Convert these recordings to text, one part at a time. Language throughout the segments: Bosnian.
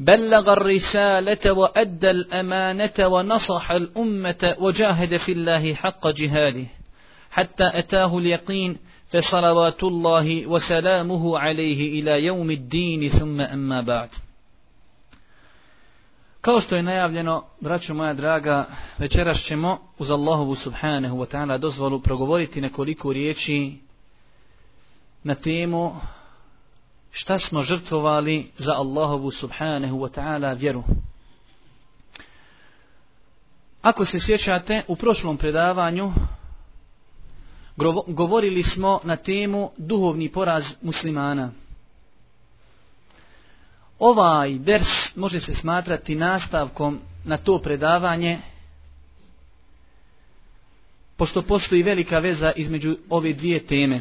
بلغ الرسالة وأدى الأمانة ونصح الأمة وجاهد في الله حق جهاده حتى أتاه اليقين فصلوات الله وسلامه عليه إلى يوم الدين ثم أما بعد Kao što je najavljeno, braćo moja draga, večeras ćemo uz Allahovu subhanahu wa ta'ala dozvolu progovoriti nekoliko riječi na temu šta smo žrtvovali za Allahovu subhanahu wa ta'ala vjeru. Ako se sjećate, u prošlom predavanju govorili smo na temu duhovni poraz muslimana. Ovaj vers može se smatrati nastavkom na to predavanje, pošto postoji velika veza između ove dvije teme.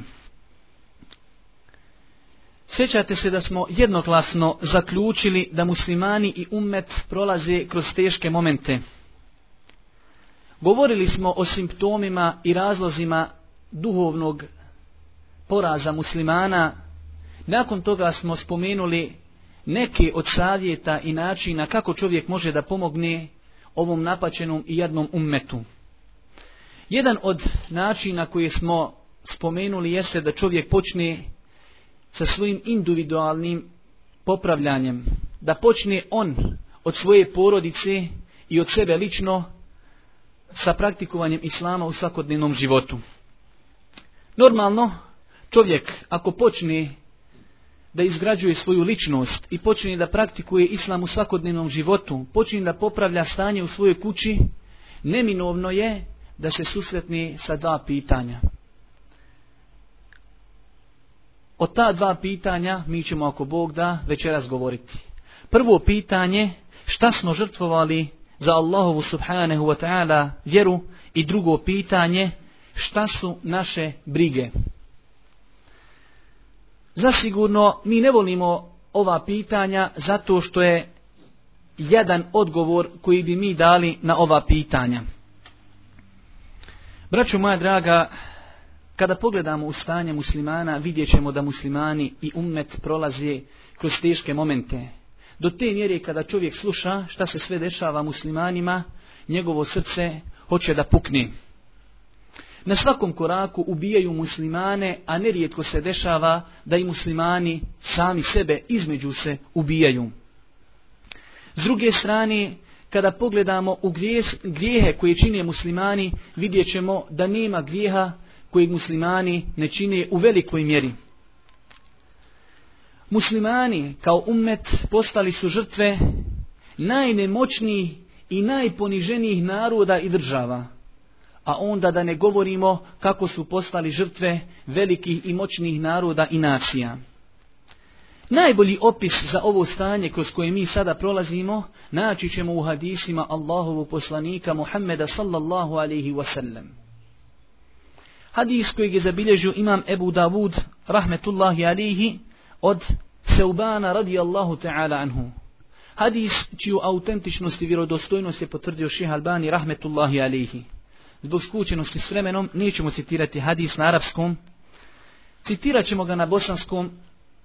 Sjećate se da smo jednoglasno zaključili da muslimani i ummet prolaze kroz teške momente. Govorili smo o simptomima i razlozima duhovnog poraza muslimana. Nakon toga smo spomenuli neke od savjeta i načina kako čovjek može da pomogne ovom napačenom i jednom ummetu. Jedan od načina koji smo spomenuli jeste da čovjek počne sa svojim individualnim popravljanjem. Da počne on od svoje porodice i od sebe lično sa praktikovanjem islama u svakodnevnom životu. Normalno, čovjek ako počne da izgrađuje svoju ličnost i počne da praktikuje islam u svakodnevnom životu, počne da popravlja stanje u svojoj kući, neminovno je da se susretne sa dva pitanja. O ta dva pitanja mi ćemo ako Bog da večeras govoriti. Prvo pitanje, šta smo žrtvovali za Allahovu subhanahu wa ta'ala vjeru i drugo pitanje, šta su naše brige. Zasigurno mi ne volimo ova pitanja zato što je jedan odgovor koji bi mi dali na ova pitanja. Braću moja draga, kada pogledamo u stanje muslimana, vidjet ćemo da muslimani i umet prolaze kroz teške momente. Do te mjere kada čovjek sluša šta se sve dešava muslimanima, njegovo srce hoće da pukne. Na svakom koraku ubijaju muslimane, a nerijetko se dešava da i muslimani sami sebe između se ubijaju. S druge strane, kada pogledamo u grijehe koje čine muslimani, vidjet ćemo da nema grijeha kojeg muslimani ne čine u velikoj mjeri. Muslimani kao ummet postali su žrtve najnemoćnijih i najponiženijih naroda i država. A onda da ne govorimo kako su postali žrtve velikih i moćnih naroda i nacija. Najbolji opis za ovo stanje kroz koje mi sada prolazimo naći ćemo u hadisima Allahovog poslanika Muhammeda sallallahu alaihi wasallam. Hadis kojeg je zabilježio imam Ebu Davud, rahmetullahi alihi, od Seubana radijallahu ta'ala anhu. Hadis čiju autentičnost i vjerodostojnost je potvrdio ših Albani, rahmetullahi alihi. Zbog skučenosti s vremenom nećemo citirati hadis na arapskom, citirat ćemo ga na bosanskom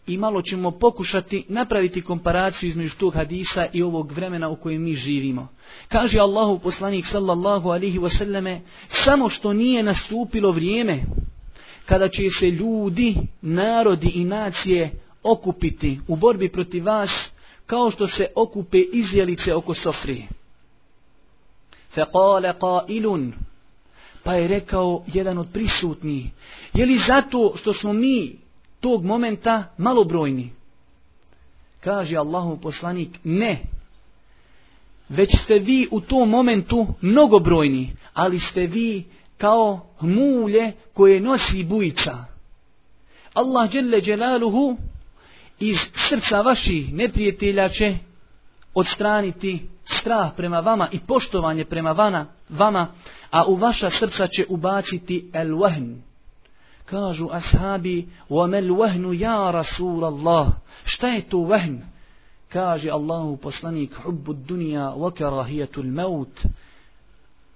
i malo ćemo pokušati napraviti komparaciju između tog hadisa i ovog vremena u kojem mi živimo. Kaže Allahu poslanik sallallahu alihi wasallame, samo što nije nastupilo vrijeme kada će se ljudi, narodi i nacije okupiti u borbi protiv vas, kao što se okupe izjelice oko sofri. Fekale qailun, pa je rekao jedan od prisutnih, je li zato što smo mi tog momenta malobrojni. Kaže Allahu poslanik, ne. Već ste vi u tom momentu mnogobrojni, ali ste vi kao mulje koje nosi bujica. Allah dželle dželaluhu iz srca vaših neprijatelja će odstraniti strah prema vama i poštovanje prema vana, vama, a u vaša srca će ubaciti el wahn, Kažu ashabi, وَمَلْ وَهْنُ يَا رَسُولَ Šta je to vehn? Kaže Allahu poslanik, حُبُّ الدُّنْيَا وَكَرَهِيَةُ الْمَوْتِ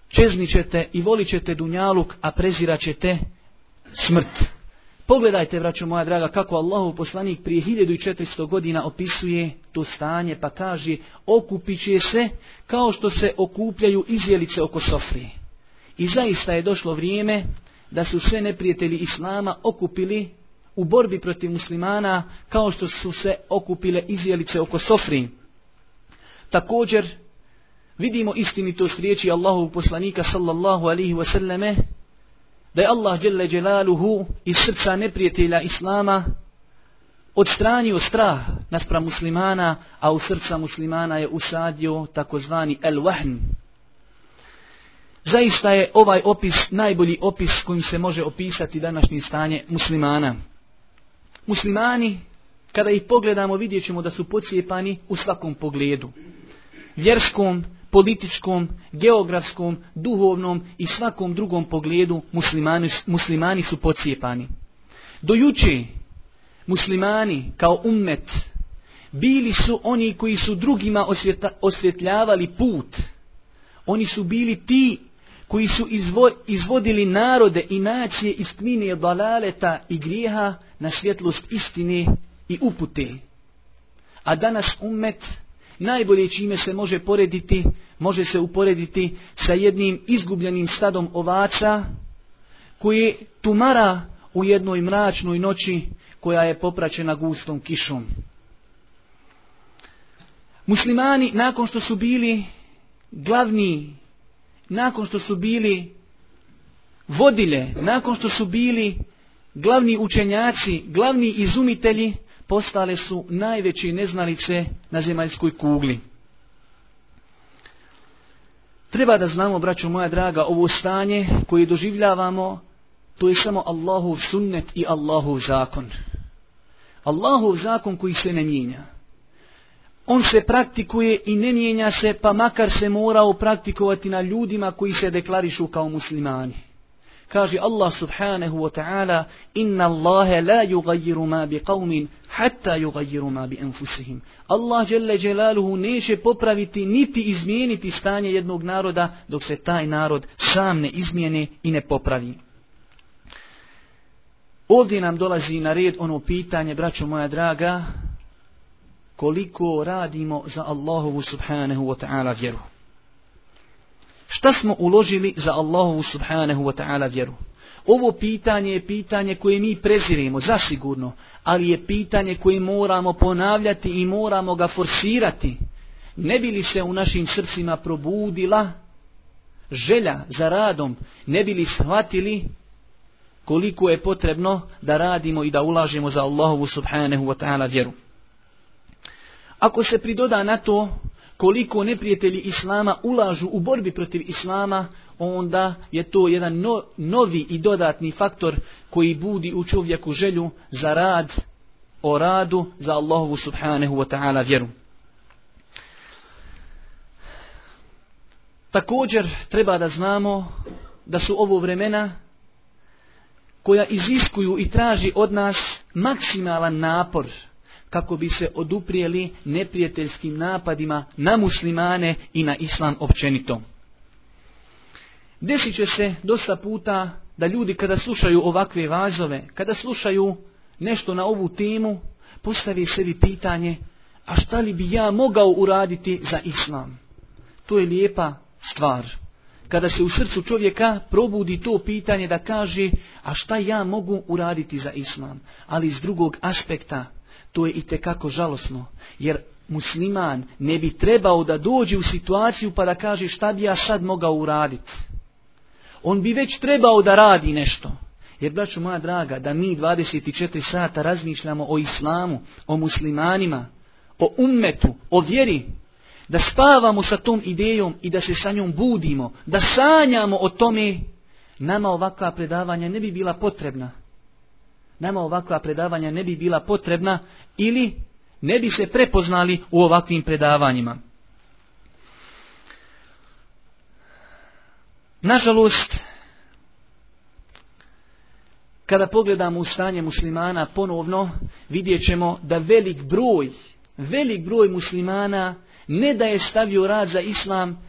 Čeznit ćete i volit ćete dunjaluk, a prezirat ćete smrt. Pogledajte, vraću moja draga, kako Allahu poslanik prije 1400 godina opisuje to stanje, pa kaže, okupit će se kao što se okupljaju izjelice oko sofrije. I zaista je došlo vrijeme da su se neprijatelji Islama okupili u borbi protiv muslimana kao što su se okupile izjelice oko Sofri. Također vidimo istinitost riječi Allahu poslanika sallallahu alihi wasallame da je Allah dželle djelaluhu iz srca neprijatelja Islama odstranio strah naspram muslimana, a u srca muslimana je usadio takozvani el-wahn, Zaista je ovaj opis najbolji opis kojim se može opisati današnje stanje muslimana. Muslimani, kada ih pogledamo, vidjet ćemo da su pocijepani u svakom pogledu. Vjerskom, političkom, geografskom, duhovnom i svakom drugom pogledu muslimani, muslimani su pocijepani. Dojuče muslimani kao ummet bili su oni koji su drugima osvjetljavali put. Oni su bili ti koji su izvodili narode i nacije iz tmine dalaleta i grijeha na svjetlost istine i upute. A danas ummet najbolje čime se može porediti, može se uporediti sa jednim izgubljenim stadom ovaca koji tumara u jednoj mračnoj noći koja je popraćena gustom kišom. Muslimani nakon što su bili glavni nakon što su bili vodile, nakon što su bili glavni učenjaci, glavni izumitelji, postale su najveći neznalice na zemaljskoj kugli. Treba da znamo, braćo moja draga, ovo stanje koje doživljavamo, to je samo Allahov sunnet i Allahov zakon. Allahov zakon koji se ne mijenja on se praktikuje i ne mijenja se, pa makar se mora praktikovati na ljudima koji se deklarišu kao muslimani. Kaže Allah subhanahu wa ta'ala, inna Allahe la yugajiru ma bi qavmin, hatta yugajiru ma bi enfusihim. Allah jelle jelaluhu neće popraviti niti izmijeniti stanje jednog naroda, dok se taj narod sam ne izmijene i ne popravi. Ovdje nam dolazi na red ono pitanje, braćo moja draga, koliko radimo za Allahovu subhanahu wa ta'ala vjeru. Šta smo uložili za Allahovu subhanahu wa ta'ala vjeru? Ovo pitanje je pitanje koje mi prezirimo, zasigurno, ali je pitanje koje moramo ponavljati i moramo ga forsirati. Ne bi li se u našim srcima probudila želja za radom, ne bi li shvatili koliko je potrebno da radimo i da ulažemo za Allahovu subhanahu wa ta'ala vjeru. Ako se pridoda na to koliko neprijatelji Islama ulažu u borbi protiv Islama, onda je to jedan novi i dodatni faktor koji budi u čovjeku želju za rad, o radu za Allahovu subhanahu wa ta'ala vjeru. Također treba da znamo da su ovo vremena koja iziskuju i traži od nas maksimalan napor kako bi se oduprijeli neprijateljskim napadima na muslimane i na islam općenito. Desit će se dosta puta da ljudi kada slušaju ovakve vazove, kada slušaju nešto na ovu temu, postavi sebi pitanje, a šta li bi ja mogao uraditi za islam? To je lijepa stvar. Kada se u srcu čovjeka probudi to pitanje da kaže, a šta ja mogu uraditi za islam? Ali iz drugog aspekta, to je i kako žalosno, jer musliman ne bi trebao da dođe u situaciju pa da kaže šta bi ja sad mogao uraditi. On bi već trebao da radi nešto. Jer, braću moja draga, da mi 24 sata razmišljamo o islamu, o muslimanima, o ummetu, o vjeri, da spavamo sa tom idejom i da se sa njom budimo, da sanjamo o tome, nama ovakva predavanja ne bi bila potrebna nama ovakva predavanja ne bi bila potrebna ili ne bi se prepoznali u ovakvim predavanjima. Nažalost, kada pogledamo u stanje muslimana ponovno, vidjet ćemo da velik broj, velik broj muslimana ne da je stavio rad za islam,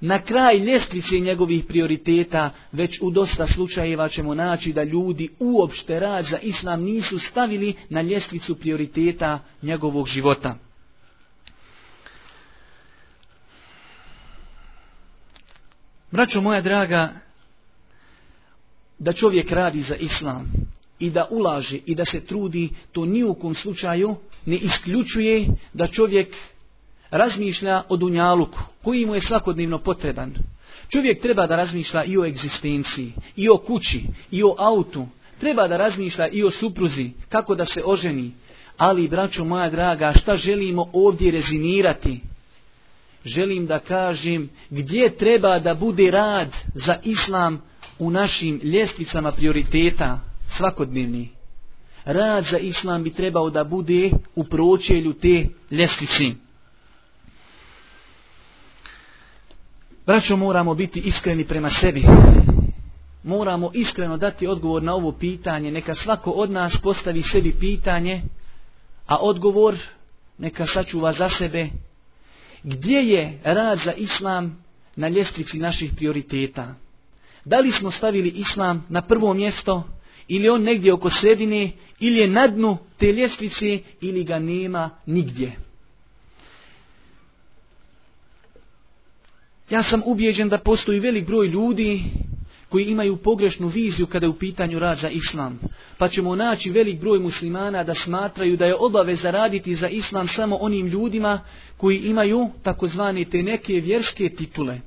na kraj ljestvice njegovih prioriteta, već u dosta slučajeva ćemo naći da ljudi uopšte rad za islam nisu stavili na ljestvicu prioriteta njegovog života. Braćo moja draga, da čovjek radi za islam i da ulaže i da se trudi, to ni u kom slučaju ne isključuje da čovjek razmišlja o dunjaluku, koji mu je svakodnevno potreban. Čovjek treba da razmišlja i o egzistenciji, i o kući, i o autu. Treba da razmišlja i o supruzi, kako da se oženi. Ali, braćo moja draga, šta želimo ovdje rezinirati? Želim da kažem gdje treba da bude rad za islam u našim ljestvicama prioriteta svakodnevni. Rad za islam bi trebao da bude u pročelju te ljestvici. Braćo, moramo biti iskreni prema sebi. Moramo iskreno dati odgovor na ovo pitanje. Neka svako od nas postavi sebi pitanje, a odgovor neka sačuva za sebe. Gdje je rad za islam na ljestvici naših prioriteta? Da li smo stavili islam na prvo mjesto ili on negdje oko sredine ili je na dnu te ljestvice ili ga nema nigdje? Ja sam ubijeđen da postoji velik broj ljudi koji imaju pogrešnu viziju kada je u pitanju rad za islam. Pa ćemo naći velik broj muslimana da smatraju da je obaveza raditi za islam samo onim ljudima koji imaju takozvane te neke vjerske titule.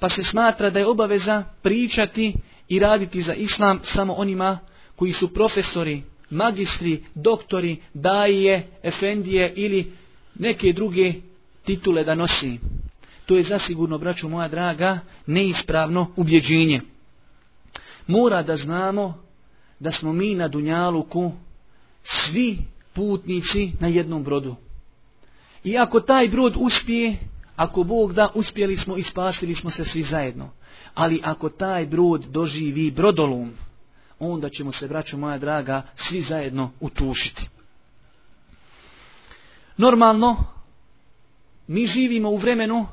Pa se smatra da je obaveza pričati i raditi za islam samo onima koji su profesori, magistri, doktori, daje, efendije ili neke druge titule da nosi. To je zasigurno, braću moja draga, neispravno ubjeđenje. Mora da znamo da smo mi na Dunjaluku svi putnici na jednom brodu. I ako taj brod uspije, ako Bog da, uspjeli smo i spasili smo se svi zajedno. Ali ako taj brod doživi brodolom, onda ćemo se, braću moja draga, svi zajedno utušiti. Normalno, mi živimo u vremenu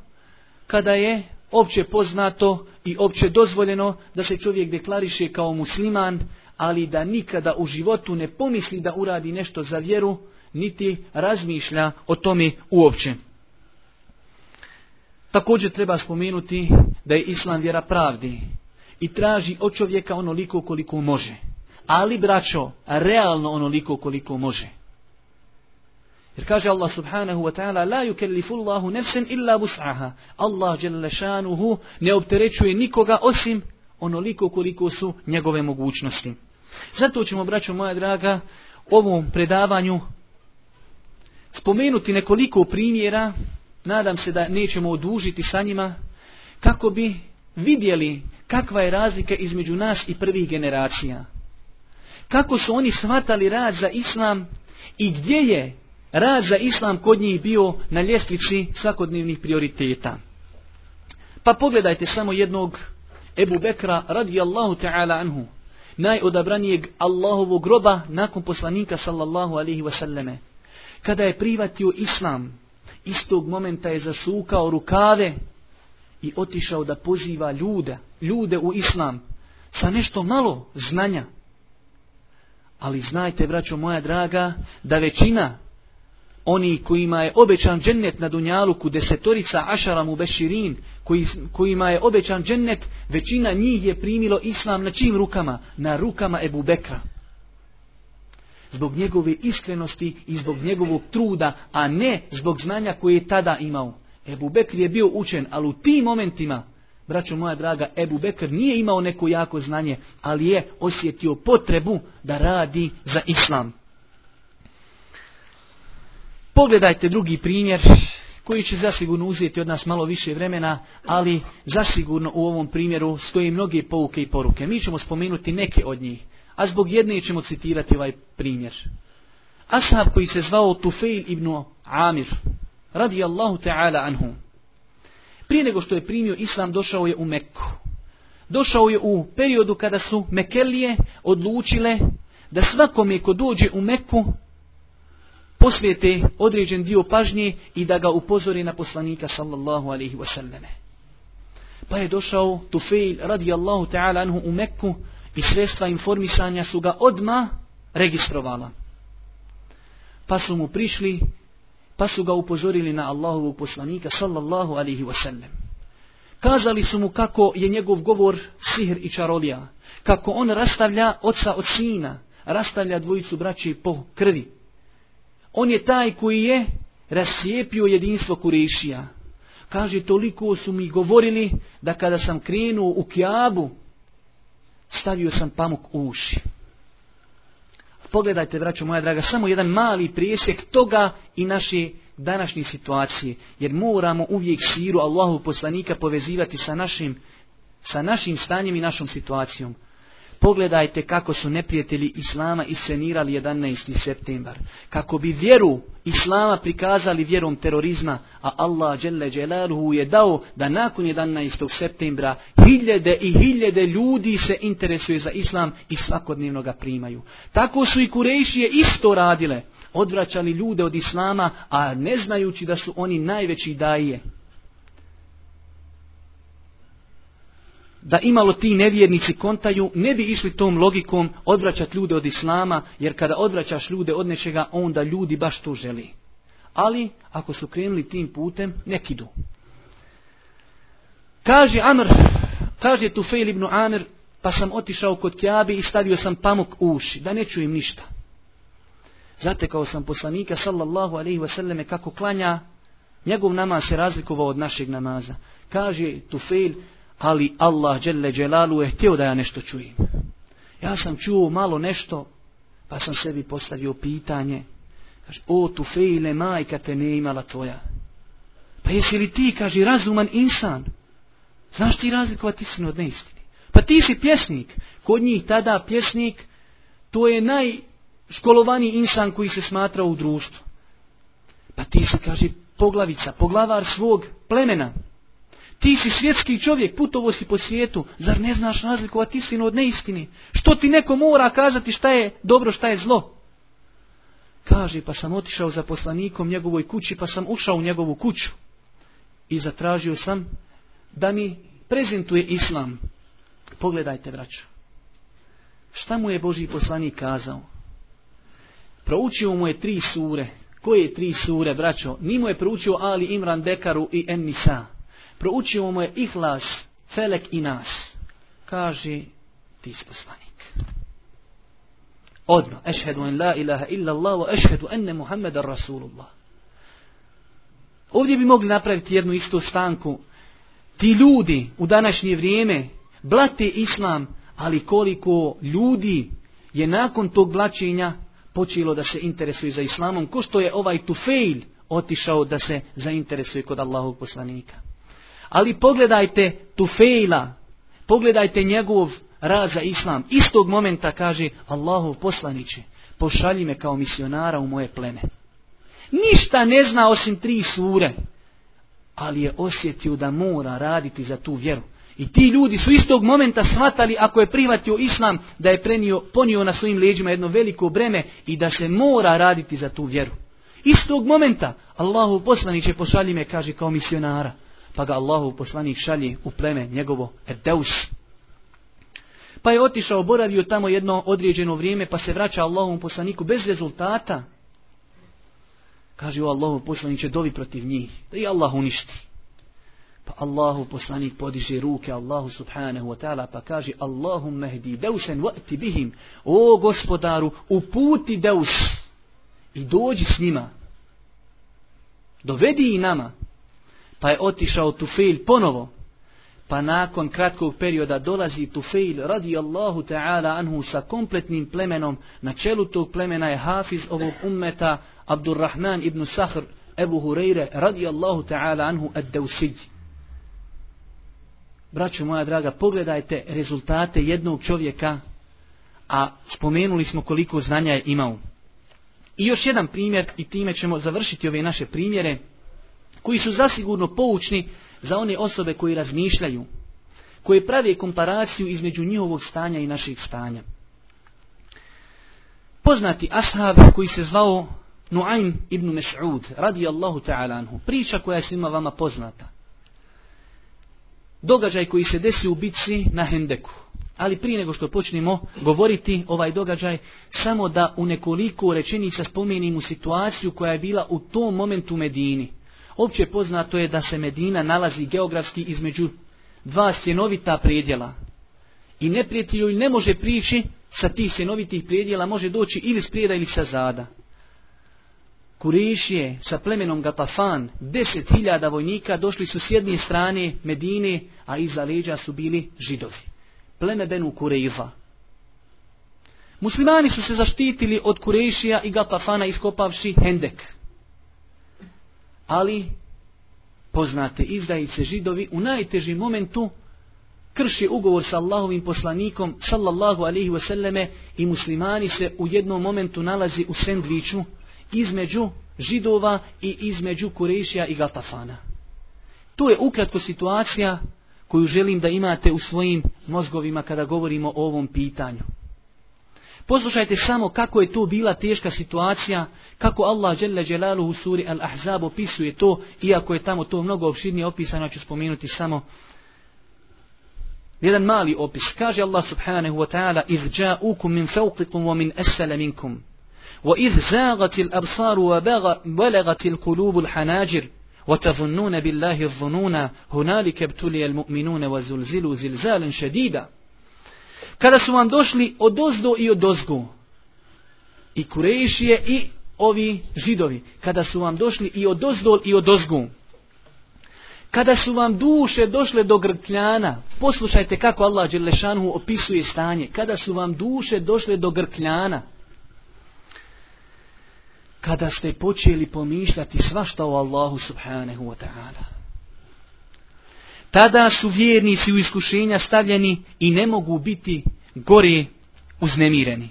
kada je opće poznato i opće dozvoljeno da se čovjek deklariše kao musliman, ali da nikada u životu ne pomisli da uradi nešto za vjeru, niti razmišlja o tome uopće. Također treba spomenuti da je islam vjera pravdi i traži od čovjeka onoliko koliko može. Ali, braćo, realno onoliko koliko može. Jer kaže Allah subhanahu wa ta'ala La yukallifu Allahu illa bus'aha. Allah ne opterećuje nikoga osim onoliko koliko su njegove mogućnosti. Zato ćemo, braćo moja draga, ovom predavanju spomenuti nekoliko primjera, nadam se da nećemo odužiti sa njima, kako bi vidjeli kakva je razlika između nas i prvih generacija. Kako su oni shvatali rad za islam i gdje je rad za islam kod njih bio na ljestvici svakodnevnih prioriteta. Pa pogledajte samo jednog Ebu Bekra radijallahu ta'ala anhu, najodabranijeg Allahovog groba nakon poslanika sallallahu alaihi wasallame. Kada je privatio islam, istog momenta je zasukao rukave i otišao da poziva ljude, ljude u islam, sa nešto malo znanja. Ali znajte, braćo moja draga, da većina oni kojima je obećan džennet na Dunjaluku, desetorica ašara mu beširin, kojima je obećan džennet, većina njih je primilo islam na čim rukama? Na rukama Ebu Bekra. Zbog njegove iskrenosti i zbog njegovog truda, a ne zbog znanja koje je tada imao. Ebu Bekr je bio učen, ali u tim momentima, braćo moja draga, Ebu Bekr nije imao neko jako znanje, ali je osjetio potrebu da radi za islam. Pogledajte drugi primjer koji će zasigurno uzeti od nas malo više vremena, ali zasigurno u ovom primjeru stoje mnoge pouke i poruke. Mi ćemo spomenuti neke od njih, a zbog jedne ćemo citirati ovaj primjer. Ashab koji se zvao Tufail ibn Amir, radi Allahu ta'ala anhu. Prije nego što je primio Islam, došao je u Meku. Došao je u periodu kada su Mekelije odlučile da svakome ko dođe u Meku posvijete određen dio pažnje i da ga upozori na poslanika sallallahu alaihi wasallame. Pa je došao Tufail radijallahu ta'ala anhu u Mekku i sredstva informisanja su ga odma registrovala. Pa su mu prišli, pa su ga upozorili na Allahovog poslanika sallallahu alaihi wasallam. Kazali su mu kako je njegov govor sihr i čarolija, kako on rastavlja oca od sina, rastavlja dvojicu braće po krvi, on je taj koji je rasijepio jedinstvo Kurešija. Kaže, toliko su mi govorili da kada sam krenuo u Kjabu, stavio sam pamuk u uši. Pogledajte, braćo moja draga, samo jedan mali prijesek toga i naše današnje situacije. Jer moramo uvijek siru Allahu poslanika povezivati sa našim, sa našim stanjem i našom situacijom. Pogledajte kako su neprijatelji Islama iscenirali 11. septembar. Kako bi vjeru Islama prikazali vjerom terorizma, a Allah je dao da nakon 11. septembra hiljede i hiljede ljudi se interesuje za Islam i svakodnevno ga primaju. Tako su i Kurejšije isto radile odvraćali ljude od islama, a ne znajući da su oni najveći daje. da imalo ti nevjernici kontaju, ne bi išli tom logikom odvraćati ljude od islama, jer kada odvraćaš ljude od nečega, onda ljudi baš to želi. Ali, ako su krenuli tim putem, nek idu. Kaže Amr, kaže Tufail ibn Amr, pa sam otišao kod Kjabi i stavio sam pamuk u uši, da ne čujem ništa. kao sam poslanika, sallallahu alaihi wasallam, kako klanja, njegov namaz se razlikovao od našeg namaza. Kaže Tufel, ali Allah dželle dželalu je htio da ja nešto čujem. Ja sam čuo malo nešto, pa sam sebi postavio pitanje. Kaže, o tu fejle majka te ne imala tvoja. Pa jesi li ti, kaže, razuman insan? Znaš ti razlikovati istinu od neistine? Pa ti si pjesnik. Kod njih tada pjesnik, to je najškolovaniji insan koji se smatra u društvu. Pa ti si, kaže, poglavica, poglavar svog plemena. Ti si svjetski čovjek, putovo si po svijetu, zar ne znaš razlikovati istinu od neistini? Što ti neko mora kazati šta je dobro, šta je zlo? Kaže, pa sam otišao za poslanikom njegovoj kući, pa sam ušao u njegovu kuću. I zatražio sam da mi prezentuje islam. Pogledajte, braćo. Šta mu je Boži poslanik kazao? Proučio mu je tri sure. Koje tri sure, braćo? Nimo je proučio Ali Imran Dekaru i En Proučio mu je ihlas, felek i nas. Kaže, ti poslanik. Odmah, ešhedu en la ilaha illa Allah, ešhedu enne Muhammeda Rasulullah. Ovdje bi mogli napraviti jednu istu stanku. Ti ljudi u današnje vrijeme blati islam, ali koliko ljudi je nakon tog blačenja počelo da se interesuje za islamom, ko što je ovaj tufejl otišao da se zainteresuje kod Allahog poslanika. Ali pogledajte Tufejla, pogledajte njegov rad za islam. Istog momenta kaže Allahov poslaniće, pošalji me kao misionara u moje pleme. Ništa ne zna osim tri sure, ali je osjetio da mora raditi za tu vjeru. I ti ljudi su istog momenta shvatali ako je prihvatio islam da je prenio, ponio na svojim leđima jedno veliko breme i da se mora raditi za tu vjeru. Istog momenta Allahu poslaniće pošalji me, kaže, kao misionara. Pa ga Allahu poslanik šalji u pleme njegovo Edeus. Pa je otišao, boravio tamo jedno određeno vrijeme, pa se vraća Allahom poslaniku bez rezultata. Kaže o Allahu će dovi protiv njih, da i Allah uništi. Pa Allahu poslanik podiže ruke Allahu subhanahu wa ta'ala pa kaže Allahum mehdi deusen vati bihim. O gospodaru, uputi deus i dođi s njima. Dovedi i nama. Pa je otišao Tufejl ponovo. Pa nakon kratkog perioda dolazi Tufejl radi Allahu ta'ala anhu sa kompletnim plemenom. Na čelu tog plemena je hafiz ovog ummeta Abdurrahman ibn Sahr Ebu Hureyre radi Allahu ta'ala anhu ad -dawsij. Braćo moja draga, pogledajte rezultate jednog čovjeka, a spomenuli smo koliko znanja je imao. I još jedan primjer, i time ćemo završiti ove naše primjere koji su zasigurno poučni za one osobe koji razmišljaju, koje prave komparaciju između njihovog stanja i naših stanja. Poznati ashab koji se zvao Nuaym ibn Mes'ud, radi Allahu ta'ala anhu, priča koja je svima vama poznata. Događaj koji se desi u bitci na Hendeku. Ali prije nego što počnemo govoriti ovaj događaj, samo da u nekoliko rečenica spomenim situaciju koja je bila u tom momentu u Medini. Opće poznato je da se Medina nalazi geografski između dva sjenovita predjela. I neprijatelju ne može prići sa tih sjenovitih predjela, može doći ili s prijeda ili sa zada. Kurešije sa plemenom Gatafan, deset hiljada vojnika došli su s jedne strane Medine, a iza leđa su bili židovi. Pleme Benu Muslimani su se zaštitili od Kurešija i Gatafana iskopavši Hendek. Ali poznate izdajice židovi u najtežim momentu krši ugovor sa Allahovim poslanikom sallallahu alaihi wasallame i muslimani se u jednom momentu nalazi u sendviču između židova i između Kurešija i Gatafana. To je ukratko situacija koju želim da imate u svojim mozgovima kada govorimo o ovom pitanju. Poslušajte samo kako je to bila teška situacija, kako Allah dželle Đelalu suri Al-Ahzab opisuje to, iako je tamo to mnogo opširnije opisano, ja ću spomenuti samo jedan mali opis. Kaže Allah subhanahu wa ta'ala, iz ja'ukum min fawqikum wa min asfala minkum. وإذ زاغت الأبصار وبلغت القلوب الحناجر وتظنون بالله hunalika هنالك ابتلي المؤمنون وزلزلوا زلزالا شديدا kada su vam došli od ozdo i od ozgo, i kurejšije i ovi židovi, kada su vam došli i od i od ozgo, kada su vam duše došle do grkljana, poslušajte kako Allah Đelešanhu opisuje stanje, kada su vam duše došle do grkljana, kada ste počeli pomišljati svašta o Allahu subhanahu wa ta'ala tada su vjernici u iskušenja stavljeni i ne mogu biti gori uznemireni.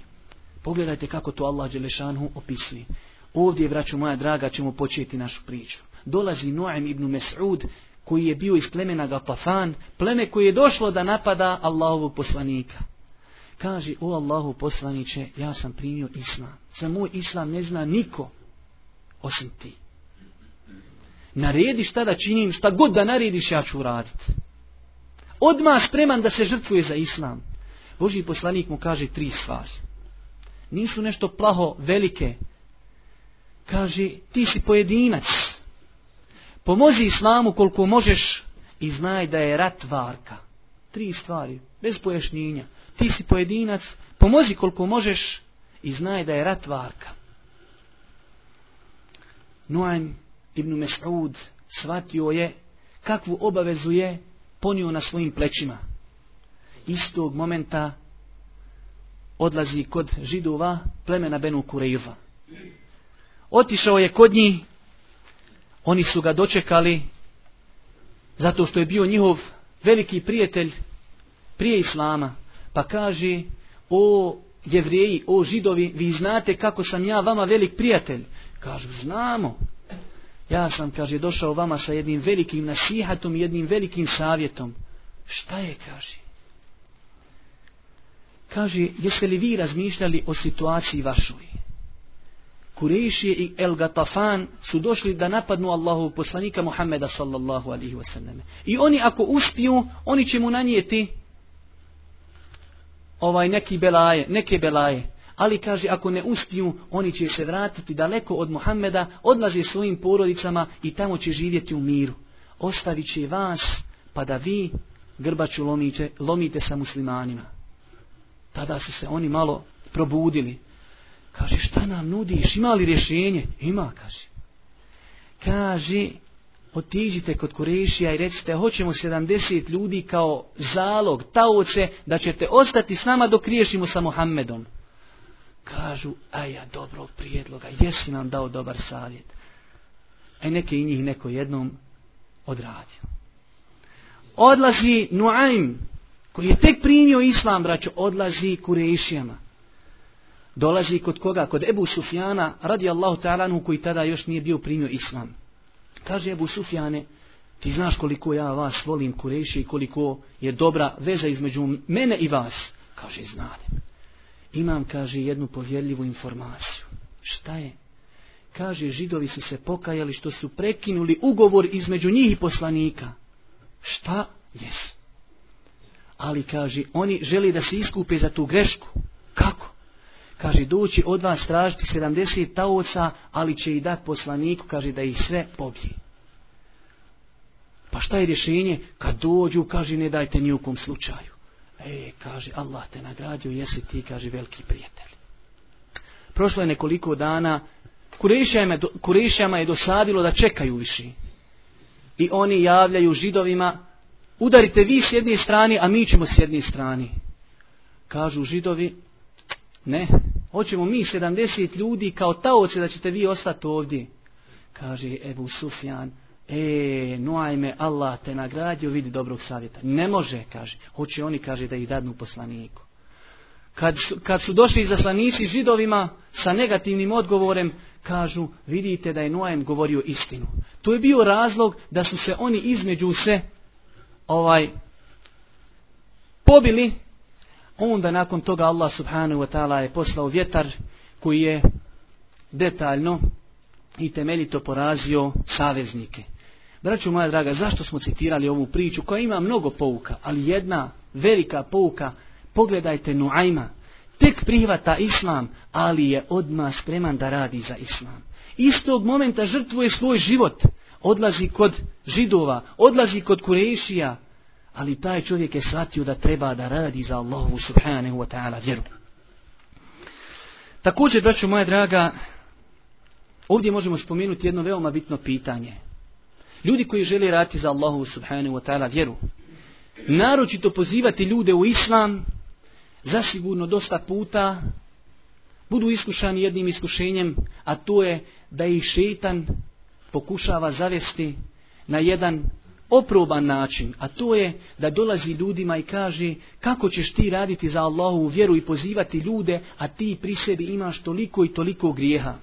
Pogledajte kako to Allah Đelešanhu opisuje. Ovdje, vraću moja draga, ćemo početi našu priču. Dolazi Noem ibn Mes'ud, koji je bio iz plemena Gatafan, pleme koje je došlo da napada Allahovog poslanika. Kaže, o Allahu poslaniće, ja sam primio Islam. Za moj Islam ne zna niko osim ti naredi šta da činim, šta god da narediš, ja ću uraditi. Odmah spreman da se žrtvuje za islam. Boži poslanik mu kaže tri stvari. Nisu nešto plaho velike. Kaže, ti si pojedinac. Pomozi islamu koliko možeš i znaj da je rat varka. Tri stvari, bez pojašnjenja. Ti si pojedinac, pomozi koliko možeš i znaj da je rat varka. Noajn. Ibn Mes'ud shvatio je kakvu obavezu je ponio na svojim plećima. Istog momenta odlazi kod židova plemena Benu Otišao je kod njih, oni su ga dočekali zato što je bio njihov veliki prijatelj prije Islama. Pa kaže, o jevrijeji, o židovi, vi znate kako sam ja vama velik prijatelj. Kažu, znamo. Ja sam, kaže, došao vama sa jednim velikim nasihatom, jednim velikim savjetom. Šta je, kaže? Kaže, jeste li vi razmišljali o situaciji vašoj? Kurešije i El Gatafan su došli da napadnu Allahu poslanika Muhammeda sallallahu alihi wasallam. I oni ako uspiju, oni će mu nanijeti ovaj neki belaje, neke belaje. Ali kaže, ako ne uspiju, oni će se vratiti daleko od Muhammeda, odlaze svojim porodicama i tamo će živjeti u miru. Ostavit će vas, pa da vi grbaču lomite, lomite sa muslimanima. Tada su se oni malo probudili. Kaže, šta nam nudiš? Ima li rješenje? Ima, kaže. Kaže, otiđite kod Kurešija i recite, hoćemo 70 ljudi kao zalog, taoce, da ćete ostati s nama dok riješimo sa Mohamedom. Kažu, e, ja dobrog prijedloga, jesi nam dao dobar savjet. A e neki i njih neko jednom odradio. Odlazi Nuaim, koji je tek primio islam, braćo, odlazi Kurešijama. Dolazi kod koga? Kod Ebu Sufjana, radi Allahu Taranu koji tada još nije bio primio islam. Kaže Ebu Sufjane, ti znaš koliko ja vas volim kurešije i koliko je dobra veza između mene i vas. Kaže, znadem imam, kaže, jednu povjerljivu informaciju. Šta je? Kaže, židovi su se pokajali što su prekinuli ugovor između njih i poslanika. Šta? Jes. Ali, kaže, oni želi da se iskupe za tu grešku. Kako? Kaže, doći od vas tražiti 70 taoca, ali će i dat poslaniku, kaže, da ih sve pobije. Pa šta je rješenje? Kad dođu, kaže, ne dajte nijukom slučaju. E, kaže, Allah te nagrađuje, jesi ti, kaže, veliki prijatelj. Prošlo je nekoliko dana, Kurešijama je dosadilo da čekaju viši. I oni javljaju židovima, udarite vi s jedne strani, a mi ćemo s jedne strani. Kažu židovi, ne, hoćemo mi 70 ljudi kao taoce da ćete vi ostati ovdje. Kaže Ebu Sufjan, e, Noajme, Allah te nagradio, vidi dobrog savjeta. Ne može, kaže. Hoće oni, kaže, da ih dadnu poslaniku. Kad su, kad su došli izaslanici židovima sa negativnim odgovorem, kažu, vidite da je Noajem govorio istinu. To je bio razlog da su se oni između se ovaj pobili, onda nakon toga Allah subhanahu wa ta'ala je poslao vjetar koji je detaljno i temeljito porazio saveznike. Braću moja draga, zašto smo citirali ovu priču koja ima mnogo pouka, ali jedna velika pouka, pogledajte Nuajma, tek prihvata islam, ali je odmah spreman da radi za islam. Istog momenta žrtvuje svoj život, odlazi kod židova, odlazi kod kurešija, ali taj čovjek je shvatio da treba da radi za Allahu subhanahu wa ta'ala vjeru. Također, braću moja draga, ovdje možemo spomenuti jedno veoma bitno pitanje – Ljudi koji žele raditi za Allahu subhanahu wa ta'ala vjeru. Naročito pozivati ljude u islam, zasigurno dosta puta budu iskušani jednim iskušenjem, a to je da ih šetan pokušava zavesti na jedan oproban način, a to je da dolazi ljudima i kaže kako ćeš ti raditi za Allahu vjeru i pozivati ljude, a ti pri sebi imaš toliko i toliko grijeha.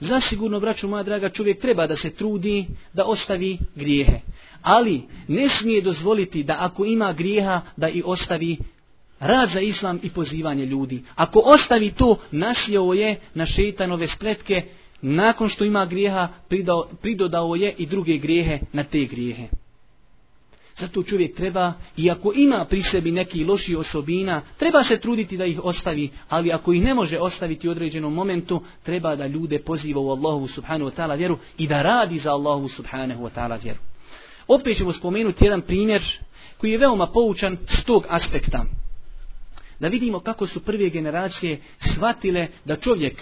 Zasigurno, braću moja draga, čovjek treba da se trudi da ostavi grijehe. Ali ne smije dozvoliti da ako ima grijeha da i ostavi rad za islam i pozivanje ljudi. Ako ostavi to, nasjeo je na šetanove spletke, nakon što ima grijeha, pridodao je i druge grijehe na te grijehe. Zato čovjek treba, i ako ima pri sebi neki loši osobina, treba se truditi da ih ostavi, ali ako ih ne može ostaviti u određenom momentu, treba da ljude poziva u Allahu subhanahu wa ta'ala vjeru i da radi za Allahu subhanahu wa ta'ala vjeru. Opet ćemo spomenuti jedan primjer koji je veoma poučan s tog aspekta. Da vidimo kako su prve generacije shvatile da čovjek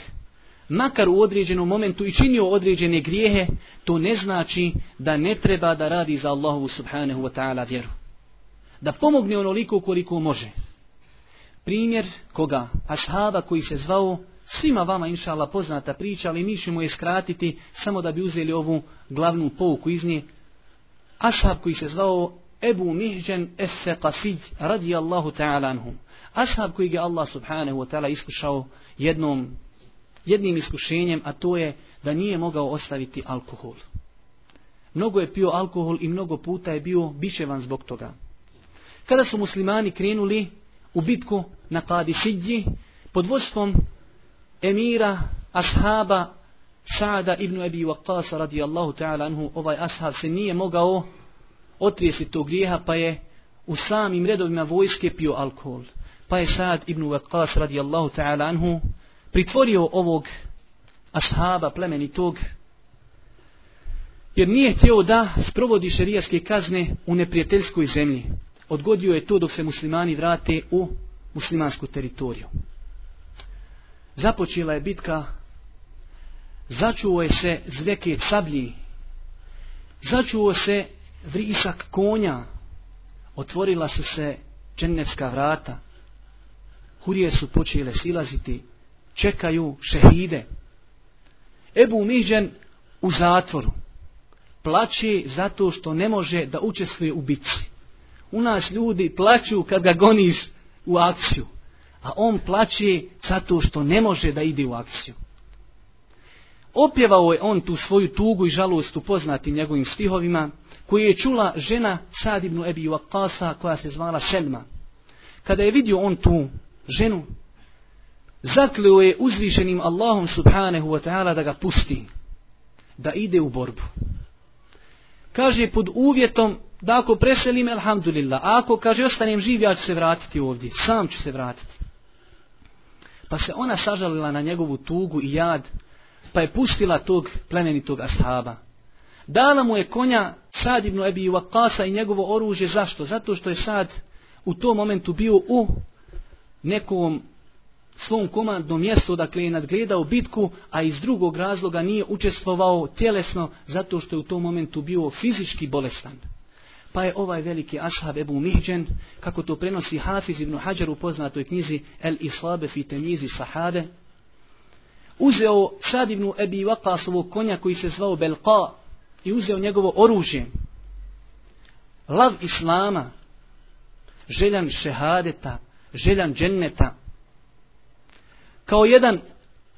makar u određenom momentu i činio određene grijehe, to ne znači da ne treba da radi za Allahu subhanahu wa ta'ala vjeru. Da pomogne onoliko koliko može. Primjer koga? Ashaba koji se zvao, svima vama inša poznata priča, ali mi ćemo je skratiti samo da bi uzeli ovu glavnu pouku iz nje. Ashab koji se zvao Ebu Mihđen es radi radijallahu ta'ala Ashab koji ga Allah subhanahu wa ta'ala iskušao jednom jednim iskušenjem, a to je da nije mogao ostaviti alkohol. Mnogo je pio alkohol i mnogo puta je bio bičevan zbog toga. Kada su muslimani krenuli u bitku na sidji pod vodstvom emira, ashaba, Sa'ada ibn Ebi Waqqasa radijallahu ta'ala anhu, ovaj ashab se nije mogao otrijesiti tog grijeha pa je u samim redovima vojske pio alkohol. Pa je Sa'ad ibn Waqqas radijallahu ta'ala anhu pritvorio ovog ashaba plemenitog, jer nije htio da sprovodi šerijaske kazne u neprijateljskoj zemlji. Odgodio je to dok se muslimani vrate u muslimansku teritoriju. Započela je bitka, začuo je se zveke cablji, začuo se vrisak konja, otvorila su se čennecka vrata, hurije su počele silaziti, čekaju šehide. Ebu Miđen u zatvoru plaće zato što ne može da učestvuje u bitci. U nas ljudi plaću kad ga goniš u akciju, a on plaće zato što ne može da ide u akciju. Opjevao je on tu svoju tugu i žalost u poznatim njegovim stihovima, koji je čula žena Sadibnu Ebi koja se zvala Selma. Kada je vidio on tu ženu, zakleo je uzvišenim Allahom subhanahu wa ta'ala da ga pusti, da ide u borbu. Kaže pod uvjetom da ako preselim, alhamdulillah, a ako kaže ostanem živ, ja ću se vratiti ovdje, sam ću se vratiti. Pa se ona sažalila na njegovu tugu i jad, pa je pustila tog plemenitog ashaba. Dala mu je konja Sad ibn Ebi i njegovo oružje. Zašto? Zato što je Sad u tom momentu bio u nekom svom komandnom mjestu, dakle je nadgledao bitku, a iz drugog razloga nije učestvovao tjelesno zato što je u tom momentu bio fizički bolestan. Pa je ovaj veliki ashab Ebu Mihđen, kako to prenosi Hafiz ibn Hajar u poznatoj knjizi El Islabe fi Sahade, uzeo sadivnu Ebi Waqasovog konja koji se zvao Belqa i uzeo njegovo oružje. Lav Islama, željan šehadeta, željan dženneta, kao jedan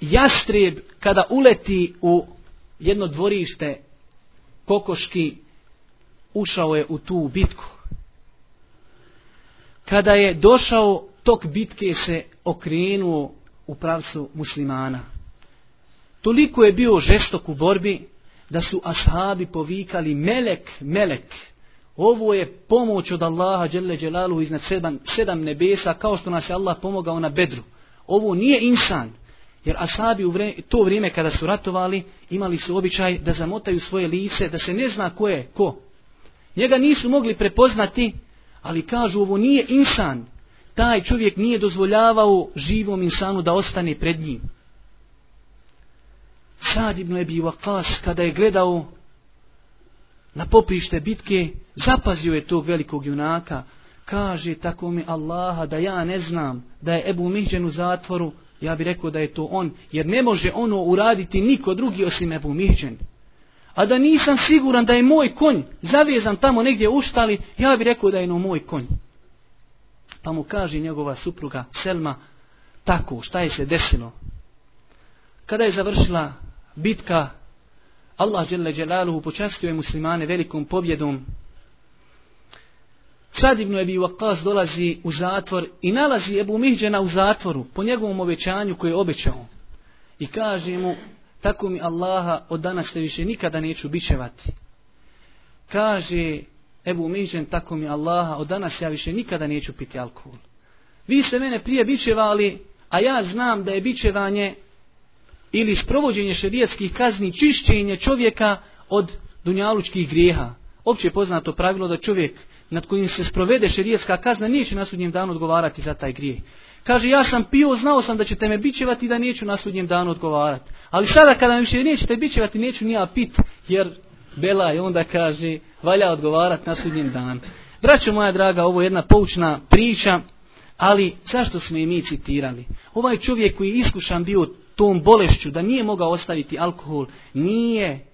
jastrijeb kada uleti u jedno dvorište kokoški, ušao je u tu bitku. Kada je došao, tok bitke se okrenuo u pravcu muslimana. Toliko je bio žestok u borbi, da su ashabi povikali melek, melek. Ovo je pomoć od Allaha dželle dželalu, iznad sedam, sedam nebesa kao što nas je Allah pomogao na Bedru. Ovo nije insan. Jer asabi u to vrijeme kada su ratovali imali su običaj da zamotaju svoje lice, da se ne zna ko je ko. Njega nisu mogli prepoznati, ali kažu ovo nije insan. Taj čovjek nije dozvoljavao živom insanu da ostane pred njim. Sad ibn Ebi Wakas kada je gledao na poprište bitke, zapazio je tog velikog junaka, kaže tako mi Allaha da ja ne znam da je Ebu Mihđen u zatvoru, ja bi rekao da je to on, jer ne može ono uraditi niko drugi osim Ebu Mihđen. A da nisam siguran da je moj konj zavezan tamo negdje u štali, ja bi rekao da je no moj konj. Pa mu kaže njegova supruga Selma, tako, šta je se desilo? Kada je završila bitka, Allah dželle počastio je muslimane velikom pobjedom Sad ibn Ebi dolazi u zatvor i nalazi Ebu Mihđana u zatvoru po njegovom obećanju koje je obećao. I kaže mu, tako mi Allaha od danas te više nikada neću bićevati Kaže Ebu Mihđan, tako mi Allaha od danas ja više nikada neću piti alkohol. Vi ste mene prije bićevali a ja znam da je bićevanje ili sprovođenje šerijetskih kazni čišćenje čovjeka od dunjalučkih grijeha opće poznato pravilo da čovjek nad kojim se sprovede šerijetska kazna neće na sudnjem danu odgovarati za taj grijeh. Kaže, ja sam pio, znao sam da ćete me bićevati i da neću na sudnjem danu odgovarati. Ali sada kada mi više nećete bićevati, neću nija pit, jer Bela je onda kaže, valja odgovarati na sudnjem danu. Braćo moja draga, ovo je jedna poučna priča, ali zašto smo je mi citirali? Ovaj čovjek koji je iskušan bio tom bolešću, da nije mogao ostaviti alkohol, nije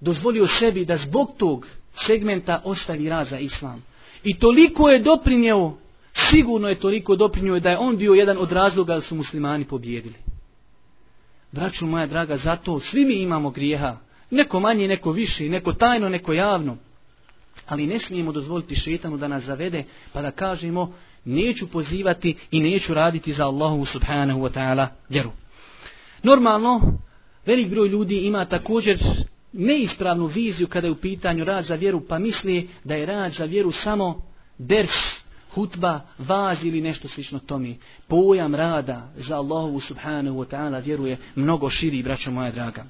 dozvolio sebi da zbog tog segmenta ostavi rad za islam. I toliko je doprinjeo, sigurno je toliko doprinjeo da je on bio jedan od razloga da su muslimani pobjedili. Braću moja draga, zato svi mi imamo grijeha. Neko manje, neko više, neko tajno, neko javno. Ali ne smijemo dozvoliti šetanu da nas zavede pa da kažemo neću pozivati i neću raditi za Allahu subhanahu wa ta'ala vjeru. Normalno, velik broj ljudi ima također neispravnu viziju kada je u pitanju rad za vjeru, pa misli da je rad za vjeru samo ders, hutba, vaz ili nešto slično tomi. Pojam rada za Allahovu subhanahu wa ta'ala vjeruje mnogo širi, braćo moja draga.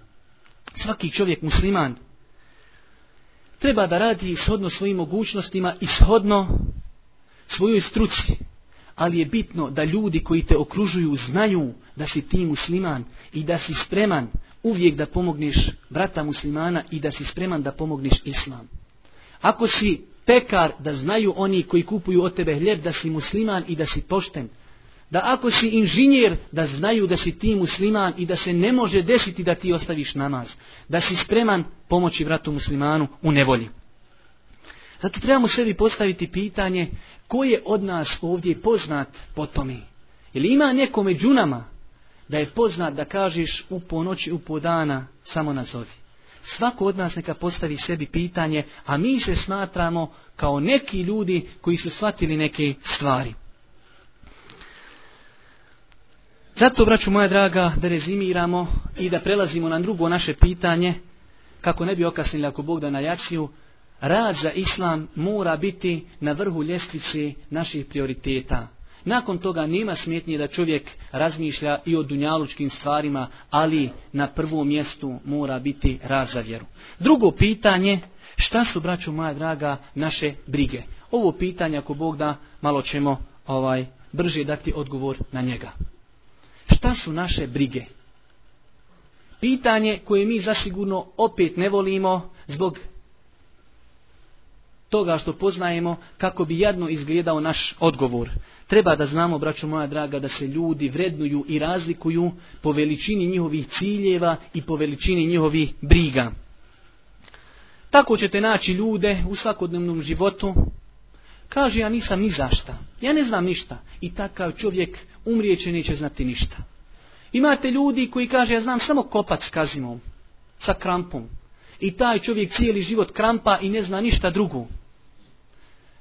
Svaki čovjek musliman treba da radi ishodno svojim mogućnostima, ishodno svojoj struci. Ali je bitno da ljudi koji te okružuju znaju da si ti musliman i da si spreman uvijek da pomogneš brata muslimana i da si spreman da pomogniš islam. Ako si pekar, da znaju oni koji kupuju od tebe hljeb da si musliman i da si pošten. Da ako si inženjer, da znaju da si ti musliman i da se ne može desiti da ti ostaviš namaz. Da si spreman pomoći vratu muslimanu u nevolji. Zato trebamo sebi postaviti pitanje ko je od nas ovdje poznat po tome. Ili ima neko među nama da je poznat da kažeš u ponoći, u dana, samo nazovi. Svako od nas neka postavi sebi pitanje, a mi se smatramo kao neki ljudi koji su shvatili neke stvari. Zato, braću moja draga, da rezimiramo i da prelazimo na drugo naše pitanje, kako ne bi okasnili ako Bog da na jaciju, rad za islam mora biti na vrhu ljestvici naših prioriteta. Nakon toga nema smetnje da čovjek razmišlja i o dunjalučkim stvarima, ali na prvom mjestu mora biti rad za vjeru. Drugo pitanje, šta su, braću moja draga, naše brige? Ovo pitanje, ako Bog da, malo ćemo ovaj brže dati odgovor na njega. Šta su naše brige? Pitanje koje mi zasigurno opet ne volimo zbog toga što poznajemo kako bi jadno izgledao naš odgovor. Treba da znamo, braćo moja draga, da se ljudi vrednuju i razlikuju po veličini njihovih ciljeva i po veličini njihovih briga. Tako ćete naći ljude u svakodnevnom životu. Kaže, ja nisam ni zašta. Ja ne znam ništa. I takav čovjek umrijeće neće znati ništa. Imate ljudi koji kaže, ja znam samo kopac s kazimom, sa krampom. I taj čovjek cijeli život krampa i ne zna ništa drugo.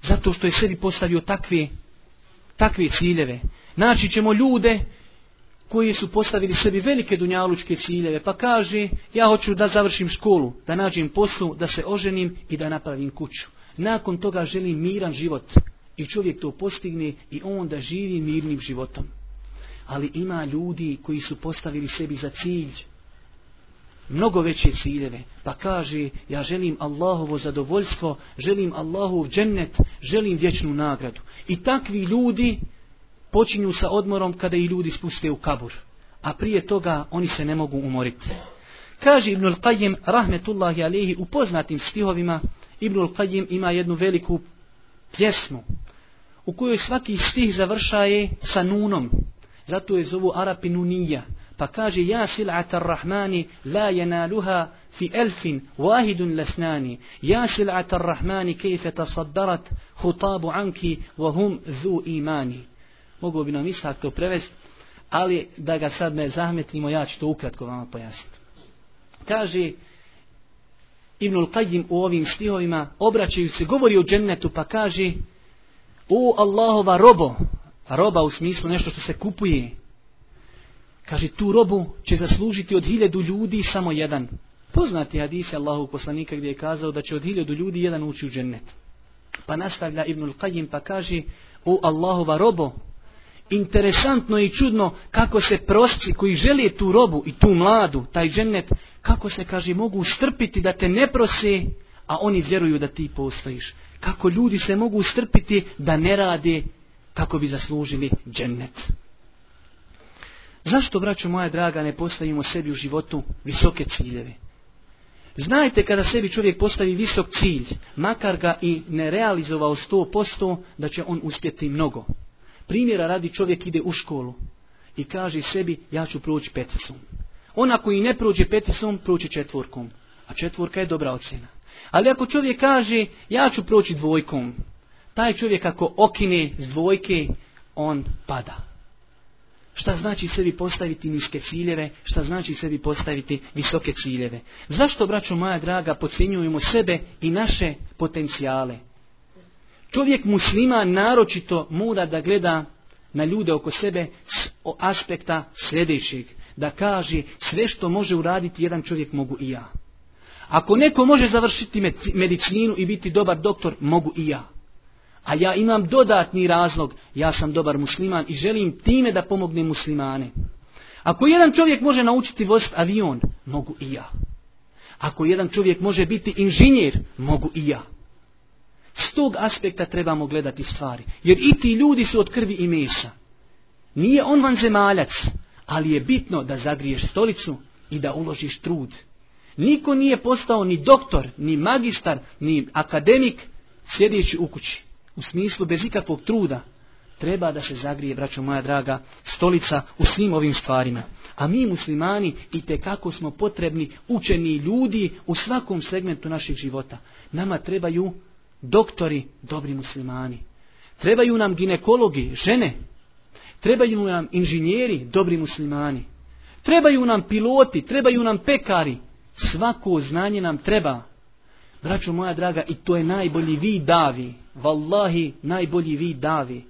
Zato što je sebi postavio takve takve ciljeve. Naći ćemo ljude koji su postavili sebi velike dunjalučke ciljeve, pa kaže ja hoću da završim školu, da nađem poslu, da se oženim i da napravim kuću. Nakon toga želim miran život i čovjek to postigne i onda živi mirnim životom. Ali ima ljudi koji su postavili sebi za cilj mnogo veće ciljeve. Pa kaže, ja želim Allahovo zadovoljstvo, želim Allahov džennet, želim vječnu nagradu. I takvi ljudi počinju sa odmorom kada i ljudi spuste u kabur. A prije toga oni se ne mogu umoriti. Kaže Ibnul Qajim, rahmetullahi alihi, u poznatim stihovima, Ibnul Qajim ima jednu veliku pjesmu u kojoj svaki stih završaje sa nunom. Zato je zovu Arapi nunija. Pa kaže, ja ar rahmani la yanaluha fi elfin wahidun lesnani. Ja ar rahmani kayfa tasaddarat khutab anki wa hum zu imani. Mogu bi nam Ishak to prevest ali da ga sad ne zametimo ja ću to ukratko vama pojasniti. Kaže, Ibnul Qajim u ovim stihovima obraćaju se, govori o džennetu pa kaže o Allahova robo, roba u smislu nešto što se kupuje, Kaže, tu robu će zaslužiti od hiljadu ljudi samo jedan. Poznati Hadisi Allahu poslanika gdje je kazao da će od hiljadu ljudi jedan ući u džennet. Pa nastavlja Ibnul Qajim pa kaže, o Allahova robo, interesantno i čudno kako se prosti koji želi tu robu i tu mladu, taj džennet, kako se, kaže, mogu strpiti da te ne prose, a oni vjeruju da ti postojiš. Kako ljudi se mogu strpiti da ne rade kako bi zaslužili džennet. Zašto, braću moja draga, ne postavimo sebi u životu visoke ciljeve? Znajte kada sebi čovjek postavi visok cilj, makar ga i ne realizovao posto, da će on uspjeti mnogo. Primjera radi čovjek ide u školu i kaže sebi ja ću proći peticom. Ona i ne prođe peticom, proći četvorkom. A četvorka je dobra ocjena. Ali ako čovjek kaže ja ću proći dvojkom, taj čovjek ako okine s dvojke, on pada. Šta znači sebi postaviti niske ciljeve? Šta znači sebi postaviti visoke ciljeve? Zašto, braćo moja draga, podcjenjujemo sebe i naše potencijale? Čovjek muslima naročito mora da gleda na ljude oko sebe s aspekta sljedećeg. Da kaže sve što može uraditi jedan čovjek mogu i ja. Ako neko može završiti medicinu i biti dobar doktor, mogu i ja. A ja imam dodatni razlog, ja sam dobar musliman i želim time da pomogne muslimane. Ako jedan čovjek može naučiti voziti avion, mogu i ja. Ako jedan čovjek može biti inženjer, mogu i ja. S tog aspekta trebamo gledati stvari. Jer i ti ljudi su od krvi i mesa. Nije on van zemaljac, ali je bitno da zagriješ stolicu i da uložiš trud. Niko nije postao ni doktor, ni magistar, ni akademik sjedeći u kući u smislu bez ikakvog truda, treba da se zagrije, braćo moja draga, stolica u svim ovim stvarima. A mi muslimani i te kako smo potrebni učeni ljudi u svakom segmentu naših života. Nama trebaju doktori, dobri muslimani. Trebaju nam ginekologi, žene. Trebaju nam inženjeri, dobri muslimani. Trebaju nam piloti, trebaju nam pekari. Svako znanje nam treba. Braćo moja draga, i to je najbolji vi davi. Wallahi, najbolji vid davi.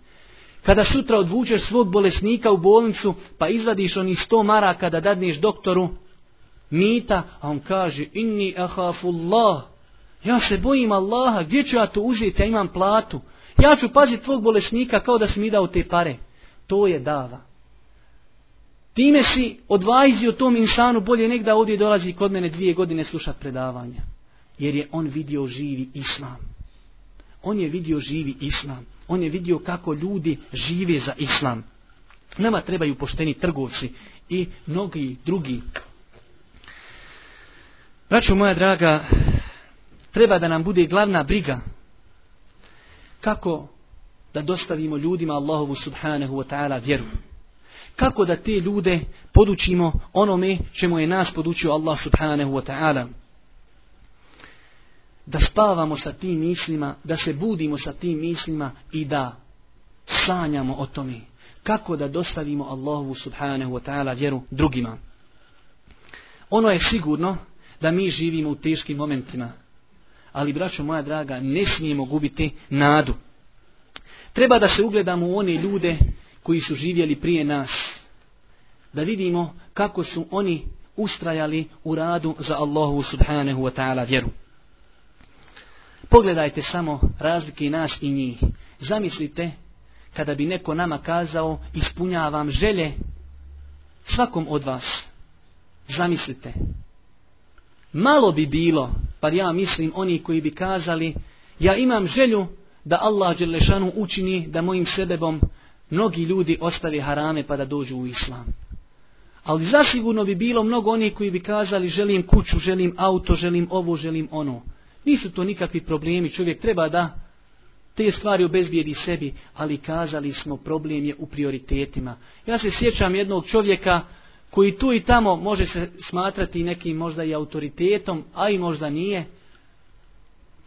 Kada sutra odvučeš svog bolesnika u bolnicu, pa izvadiš oni sto maraka da dadneš doktoru mita, a on kaže, inni ahafullah, ja se bojim Allaha, gdje ću ja to uzeti, ja imam platu. Ja ću paziti tvog bolesnika kao da si mi dao te pare. To je dava. Time si odvajzio tom insanu bolje nek da ovdje dolazi kod mene dvije godine slušat predavanja. Jer je on vidio živi islam. On je vidio živi islam. On je vidio kako ljudi žive za islam. Nama trebaju pošteni trgovci i mnogi drugi. Braćo moja draga, treba da nam bude glavna briga kako da dostavimo ljudima Allahovu subhanahu wa ta'ala vjeru. Kako da te ljude podučimo onome čemu je nas podučio Allah subhanahu wa ta'ala da spavamo sa tim mislima, da se budimo sa tim mislima i da sanjamo o tome. Kako da dostavimo Allahu subhanahu wa ta'ala vjeru drugima. Ono je sigurno da mi živimo u teškim momentima. Ali, braćo moja draga, ne smijemo gubiti nadu. Treba da se ugledamo u one ljude koji su živjeli prije nas. Da vidimo kako su oni ustrajali u radu za Allahu subhanahu wa ta'ala vjeru. Pogledajte samo razlike nas i njih. Zamislite kada bi neko nama kazao ispunjavam želje svakom od vas. Zamislite. Malo bi bilo, pa ja mislim oni koji bi kazali ja imam želju da Allah Đelešanu učini da mojim sebebom mnogi ljudi ostave harame pa da dođu u islam. Ali zasigurno bi bilo mnogo onih koji bi kazali želim kuću, želim auto, želim ovo, želim ono. Nisu to nikakvi problemi, čovjek treba da te stvari obezbijedi sebi, ali kazali smo problem je u prioritetima. Ja se sjećam jednog čovjeka koji tu i tamo može se smatrati nekim možda i autoritetom, a i možda nije.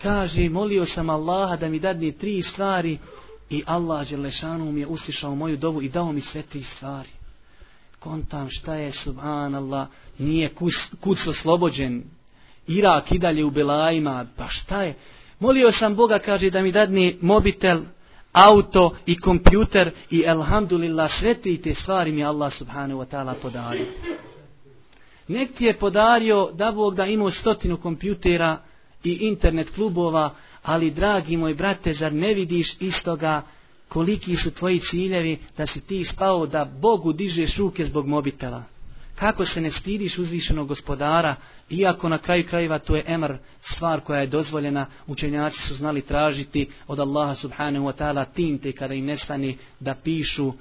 Kaže, molio sam Allaha da mi dadne tri stvari i Allah Đelešanu mi je uslišao moju dovu i dao mi sve tri stvari. Kontam šta je, subhanallah, nije kuc, kuc oslobođen, Irak i dalje u Belajima, pa šta je? Molio sam Boga, kaže, da mi dadni mobitel, auto i kompjuter i elhamdulillah sve te stvari mi Allah subhanahu wa ta'ala podario. Nek ti je podario da Bog da imao stotinu kompjutera i internet klubova, ali dragi moj brate, zar ne vidiš istoga koliki su tvoji ciljevi da si ti spao da Bogu dižeš ruke zbog mobitela? Kako se ne stidiš uzvišenog gospodara, iako na kraju krajeva to je emar stvar koja je dozvoljena, učenjaci su znali tražiti od Allaha subhanahu wa ta'ala tinte kada im nestani da pišu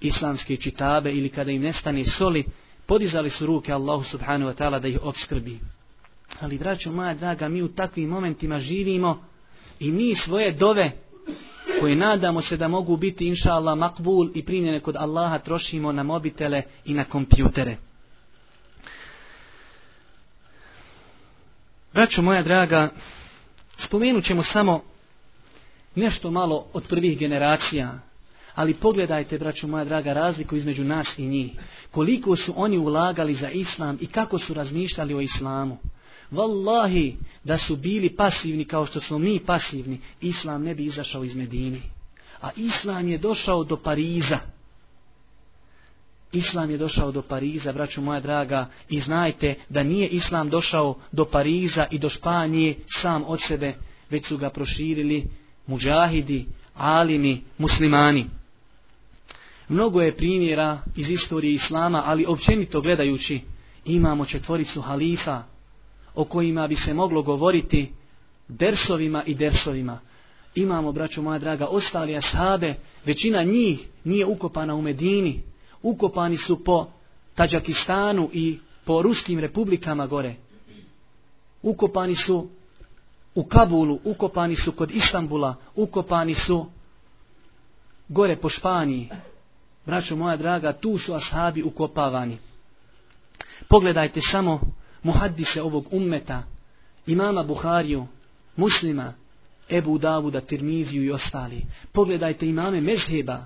islamske čitabe ili kada im nestani soli, podizali su ruke Allahu subhanahu wa ta'ala da ih obskrbi. Ali braćo moja draga, mi u takvim momentima živimo i mi svoje dove koje nadamo se da mogu biti inša Allah makbul i primjene kod Allaha trošimo na mobitele i na kompjutere. Braćo moja draga, spomenut ćemo samo nešto malo od prvih generacija, ali pogledajte, braćo moja draga, razliku između nas i njih. Koliko su oni ulagali za islam i kako su razmišljali o islamu. Wallahi, da su bili pasivni kao što smo mi pasivni, Islam ne bi izašao iz Medini. A Islam je došao do Pariza. Islam je došao do Pariza, braću moja draga, i znajte da nije Islam došao do Pariza i do Španije sam od sebe, već su ga proširili muđahidi, alimi, muslimani. Mnogo je primjera iz istorije Islama, ali općenito gledajući imamo četvoricu halifa, o kojima bi se moglo govoriti dersovima i dersovima. Imamo, braćo moja draga, ostali ashabe, većina njih nije ukopana u Medini. Ukopani su po Tađakistanu i po ruskim republikama gore. Ukopani su u Kabulu, ukopani su kod Istambula, ukopani su gore po Španiji. Braćo moja draga, tu su ashabi ukopavani. Pogledajte samo muhaddise ovog ummeta, imama Buhariju, muslima, Ebu Davuda, Tirmiziju i ostali. Pogledajte imame Mezheba,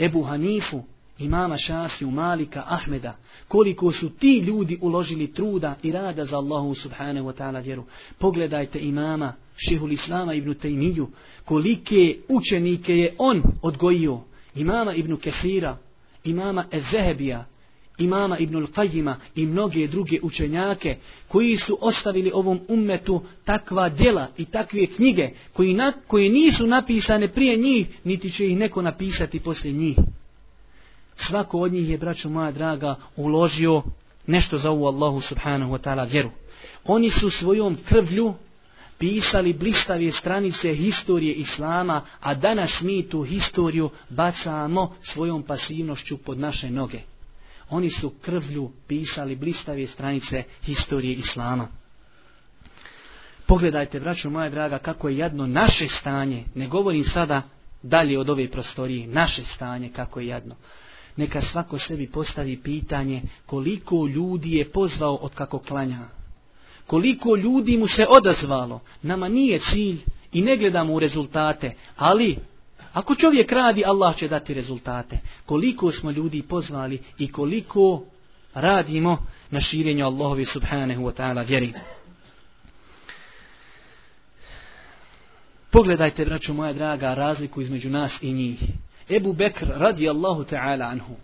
Ebu Hanifu, imama Šafiju, Malika, Ahmeda. Koliko su ti ljudi uložili truda i rada za Allahu subhanahu wa ta'ala vjeru. Pogledajte imama šehu Islama ibn Tejmiju. Kolike učenike je on odgojio. Imama ibn Kefira, imama Ezehebija, imama Ibnul Qajima i mnoge druge učenjake koji su ostavili ovom ummetu takva djela i takve knjige koji na, koje nisu napisane prije njih, niti će ih neko napisati poslije njih. Svako od njih je, braćo moja draga, uložio nešto za ovu Allahu subhanahu wa ta'ala vjeru. Oni su svojom krvlju pisali blistave stranice historije Islama, a danas mi tu historiju bacamo svojom pasivnošću pod naše noge. Oni su krvlju pisali blistave stranice historije Islama. Pogledajte, braćo moja draga, kako je jadno naše stanje, ne govorim sada dalje od ove prostorije, naše stanje kako je jadno. Neka svako sebi postavi pitanje koliko ljudi je pozvao od kako klanja. Koliko ljudi mu se odazvalo. Nama nije cilj i ne gledamo u rezultate, ali ako čovjek radi, Allah će dati rezultate. Koliko smo ljudi pozvali i koliko radimo na širenju Allahovi subhanahu wa ta'ala vjeri. Pogledajte, braćo moja draga, razliku između nas i njih. Ebu Bekr radi Allahu ta'ala anhu.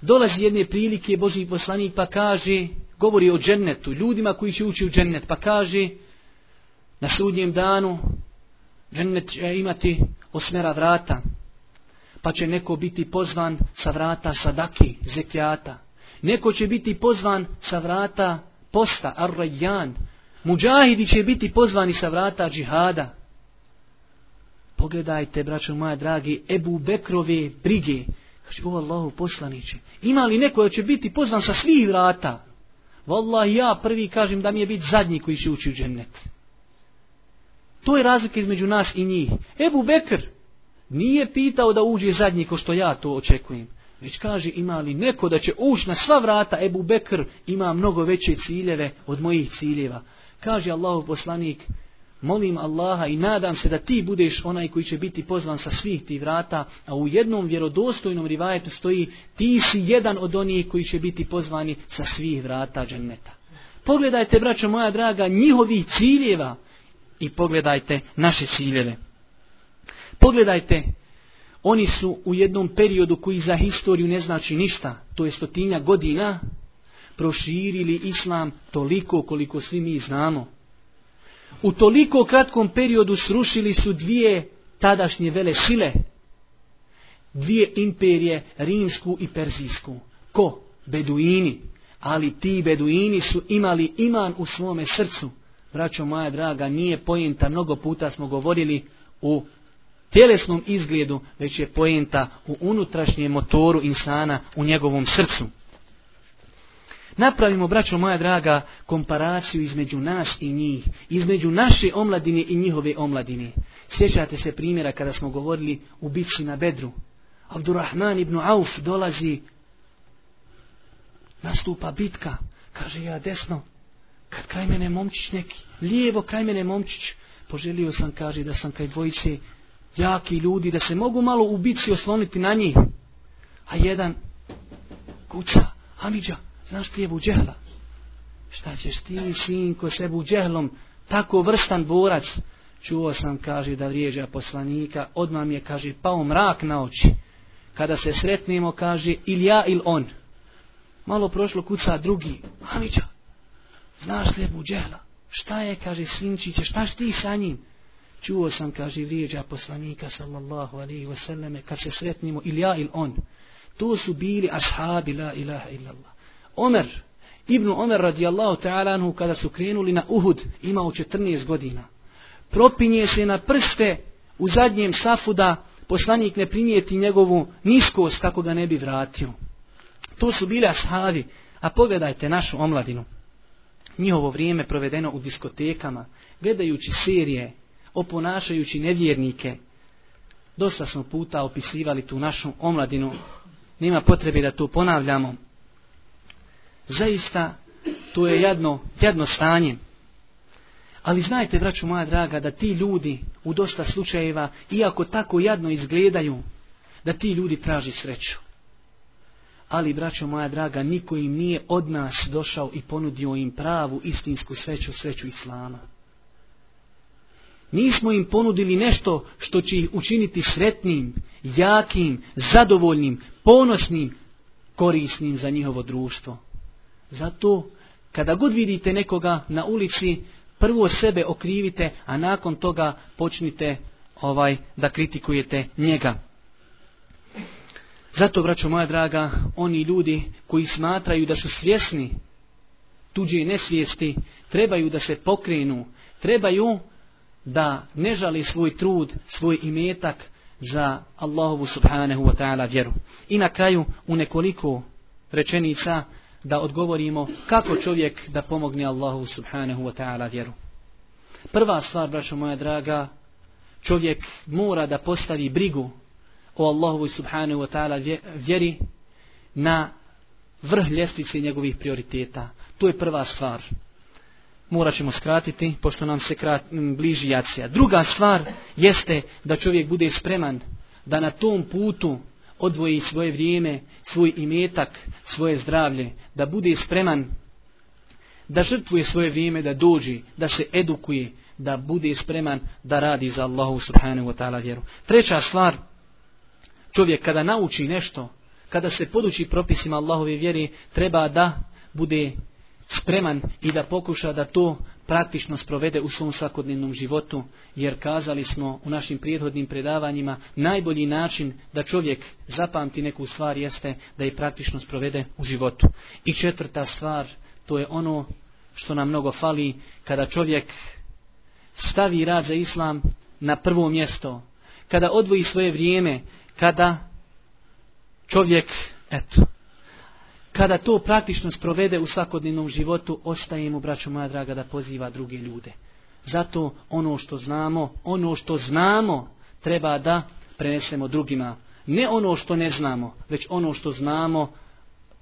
Dolazi jedne prilike Boži poslanik pa kaže, govori o džennetu, ljudima koji će ući u džennet, pa kaže na sudnjem danu džennet će imati osmera vrata, pa će neko biti pozvan sa vrata sadaki, zekijata. Neko će biti pozvan sa vrata posta, arrajjan. Muđahidi će biti pozvani sa vrata džihada. Pogledajte, braćo moja dragi, Ebu Bekrove brige. Kaže, o Allahu poslaniće, ima li neko će biti pozvan sa svih vrata? Valla ja prvi kažem da mi je biti zadnji koji će ući u džennet. To je razlika između nas i njih. Ebu Bekr nije pitao da uđe zadnji ko što ja to očekujem. Već kaže ima li neko da će ući na sva vrata Ebu Bekr ima mnogo veće ciljeve od mojih ciljeva. Kaže Allahu poslanik molim Allaha i nadam se da ti budeš onaj koji će biti pozvan sa svih tih vrata, a u jednom vjerodostojnom rivajetu stoji ti si jedan od onih koji će biti pozvani sa svih vrata dženneta. Pogledajte, braćo moja draga, njihovih ciljeva, i pogledajte naše ciljeve. Pogledajte, oni su u jednom periodu koji za historiju ne znači ništa, to je stotinja godina, proširili islam toliko koliko svi mi znamo. U toliko kratkom periodu srušili su dvije tadašnje vele sile, dvije imperije, rimsku i perzijsku. Ko? Beduini. Ali ti beduini su imali iman u svome srcu braćo moja draga, nije pojenta, mnogo puta smo govorili u tjelesnom izgledu, već je pojenta u unutrašnjem motoru insana, u njegovom srcu. Napravimo, braćo moja draga, komparaciju između nas i njih, između naše omladine i njihove omladine. Sjećate se primjera kada smo govorili u bitci na Bedru. Abdurrahman ibn Auf dolazi, nastupa bitka, kaže ja desno, kad kraj mene momčić neki, lijevo kraj mene momčić, poželio sam, kaže, da sam kaj dvojice jaki ljudi, da se mogu malo u osloniti na njih. A jedan kuca, Amidža, znaš ti je Buđehla? Šta ćeš ti, sinko, se Buđehlom, tako vrstan borac? Čuo sam, kaže, da vrijeđa poslanika, odmah mi je, kaže, pao mrak na oči. Kada se sretnemo, kaže, ili ja ili on. Malo prošlo kuca drugi, Amidža, Znaš li Džehla? Šta je, kaže sinčiće, šta ti sa njim? Čuo sam, kaže, vrijeđa poslanika sallallahu alaihi wasallam kad se sretnimo ili ja ili on. To su bili ashabi la ilaha illallah. Omer, Ibn Omer radijallahu ta'ala anhu kada su krenuli na Uhud, imao 14 godina. Propinje se na prste u zadnjem safu da poslanik ne primijeti njegovu niskost kako ga ne bi vratio. To su bili ashabi, a pogledajte našu omladinu njihovo vrijeme provedeno u diskotekama, gledajući serije, oponašajući nevjernike, dosta smo puta opisivali tu našu omladinu, nema potrebe da to ponavljamo. Zaista, to je jadno, stanje. Ali znajte, braću moja draga, da ti ljudi u dosta slučajeva, iako tako jadno izgledaju, da ti ljudi traži sreću. Ali, braćo moja draga, niko im nije od nas došao i ponudio im pravu, istinsku sreću, sreću Islama. Nismo im ponudili nešto što će ih učiniti sretnim, jakim, zadovoljnim, ponosnim, korisnim za njihovo društvo. Zato, kada god vidite nekoga na ulici, prvo sebe okrivite, a nakon toga počnite ovaj da kritikujete njega. Zato, braćo moja draga, oni ljudi koji smatraju da su svjesni tuđe nesvijesti, trebaju da se pokrenu, trebaju da ne žali svoj trud, svoj imetak za Allahovu subhanahu wa ta'ala vjeru. I na kraju u nekoliko rečenica da odgovorimo kako čovjek da pomogne Allahu subhanahu wa ta'ala vjeru. Prva stvar, braćo moja draga, čovjek mora da postavi brigu o Allahovoj subhanahu wa ta'ala vjeri na vrh ljestvice njegovih prioriteta. To je prva stvar. Morat ćemo skratiti, pošto nam se krat, bliži jacija. Druga stvar jeste da čovjek bude spreman da na tom putu odvoji svoje vrijeme, svoj imetak, svoje zdravlje, da bude spreman da žrtvuje svoje vrijeme, da dođi, da se edukuje, da bude spreman da radi za Allahu subhanahu wa ta'ala vjeru. Treća stvar Čovjek kada nauči nešto, kada se poduči propisima Allahove vjeri, treba da bude spreman i da pokuša da to praktično sprovede u svom svakodnevnom životu, jer kazali smo u našim prijedhodnim predavanjima, najbolji način da čovjek zapamti neku stvar jeste da je praktično sprovede u životu. I četvrta stvar, to je ono što nam mnogo fali, kada čovjek stavi rad za islam na prvo mjesto, kada odvoji svoje vrijeme, kada čovjek, eto, kada to praktično sprovede u svakodnevnom životu, ostaje mu, braćo moja draga, da poziva druge ljude. Zato ono što znamo, ono što znamo treba da prenesemo drugima. Ne ono što ne znamo, već ono što znamo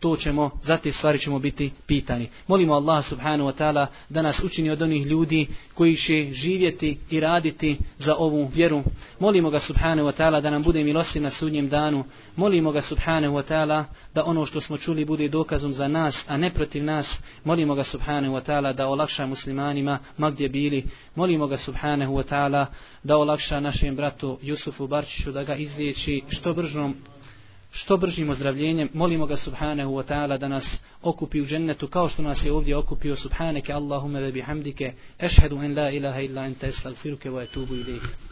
to ćemo, za te stvari ćemo biti pitani. Molimo Allah subhanahu wa ta'ala da nas učini od onih ljudi koji će živjeti i raditi za ovu vjeru. Molimo ga subhanahu wa ta'ala da nam bude milostiv na sudnjem danu. Molimo ga subhanahu wa ta'ala da ono što smo čuli bude dokazom za nas, a ne protiv nas. Molimo ga subhanahu wa ta'ala da olakša muslimanima ma gdje bili. Molimo ga subhanahu wa ta'ala da olakša našem bratu Jusufu Barčiću da ga izliječi što bržom što bržim ozdravljenjem. Molimo ga subhanahu wa ta'ala da nas okupi u džennetu kao što nas je ovdje okupio subhaneke Allahume ve bihamdike. Ešhedu en la ilaha illa ente estagfiruke wa etubu ilaih.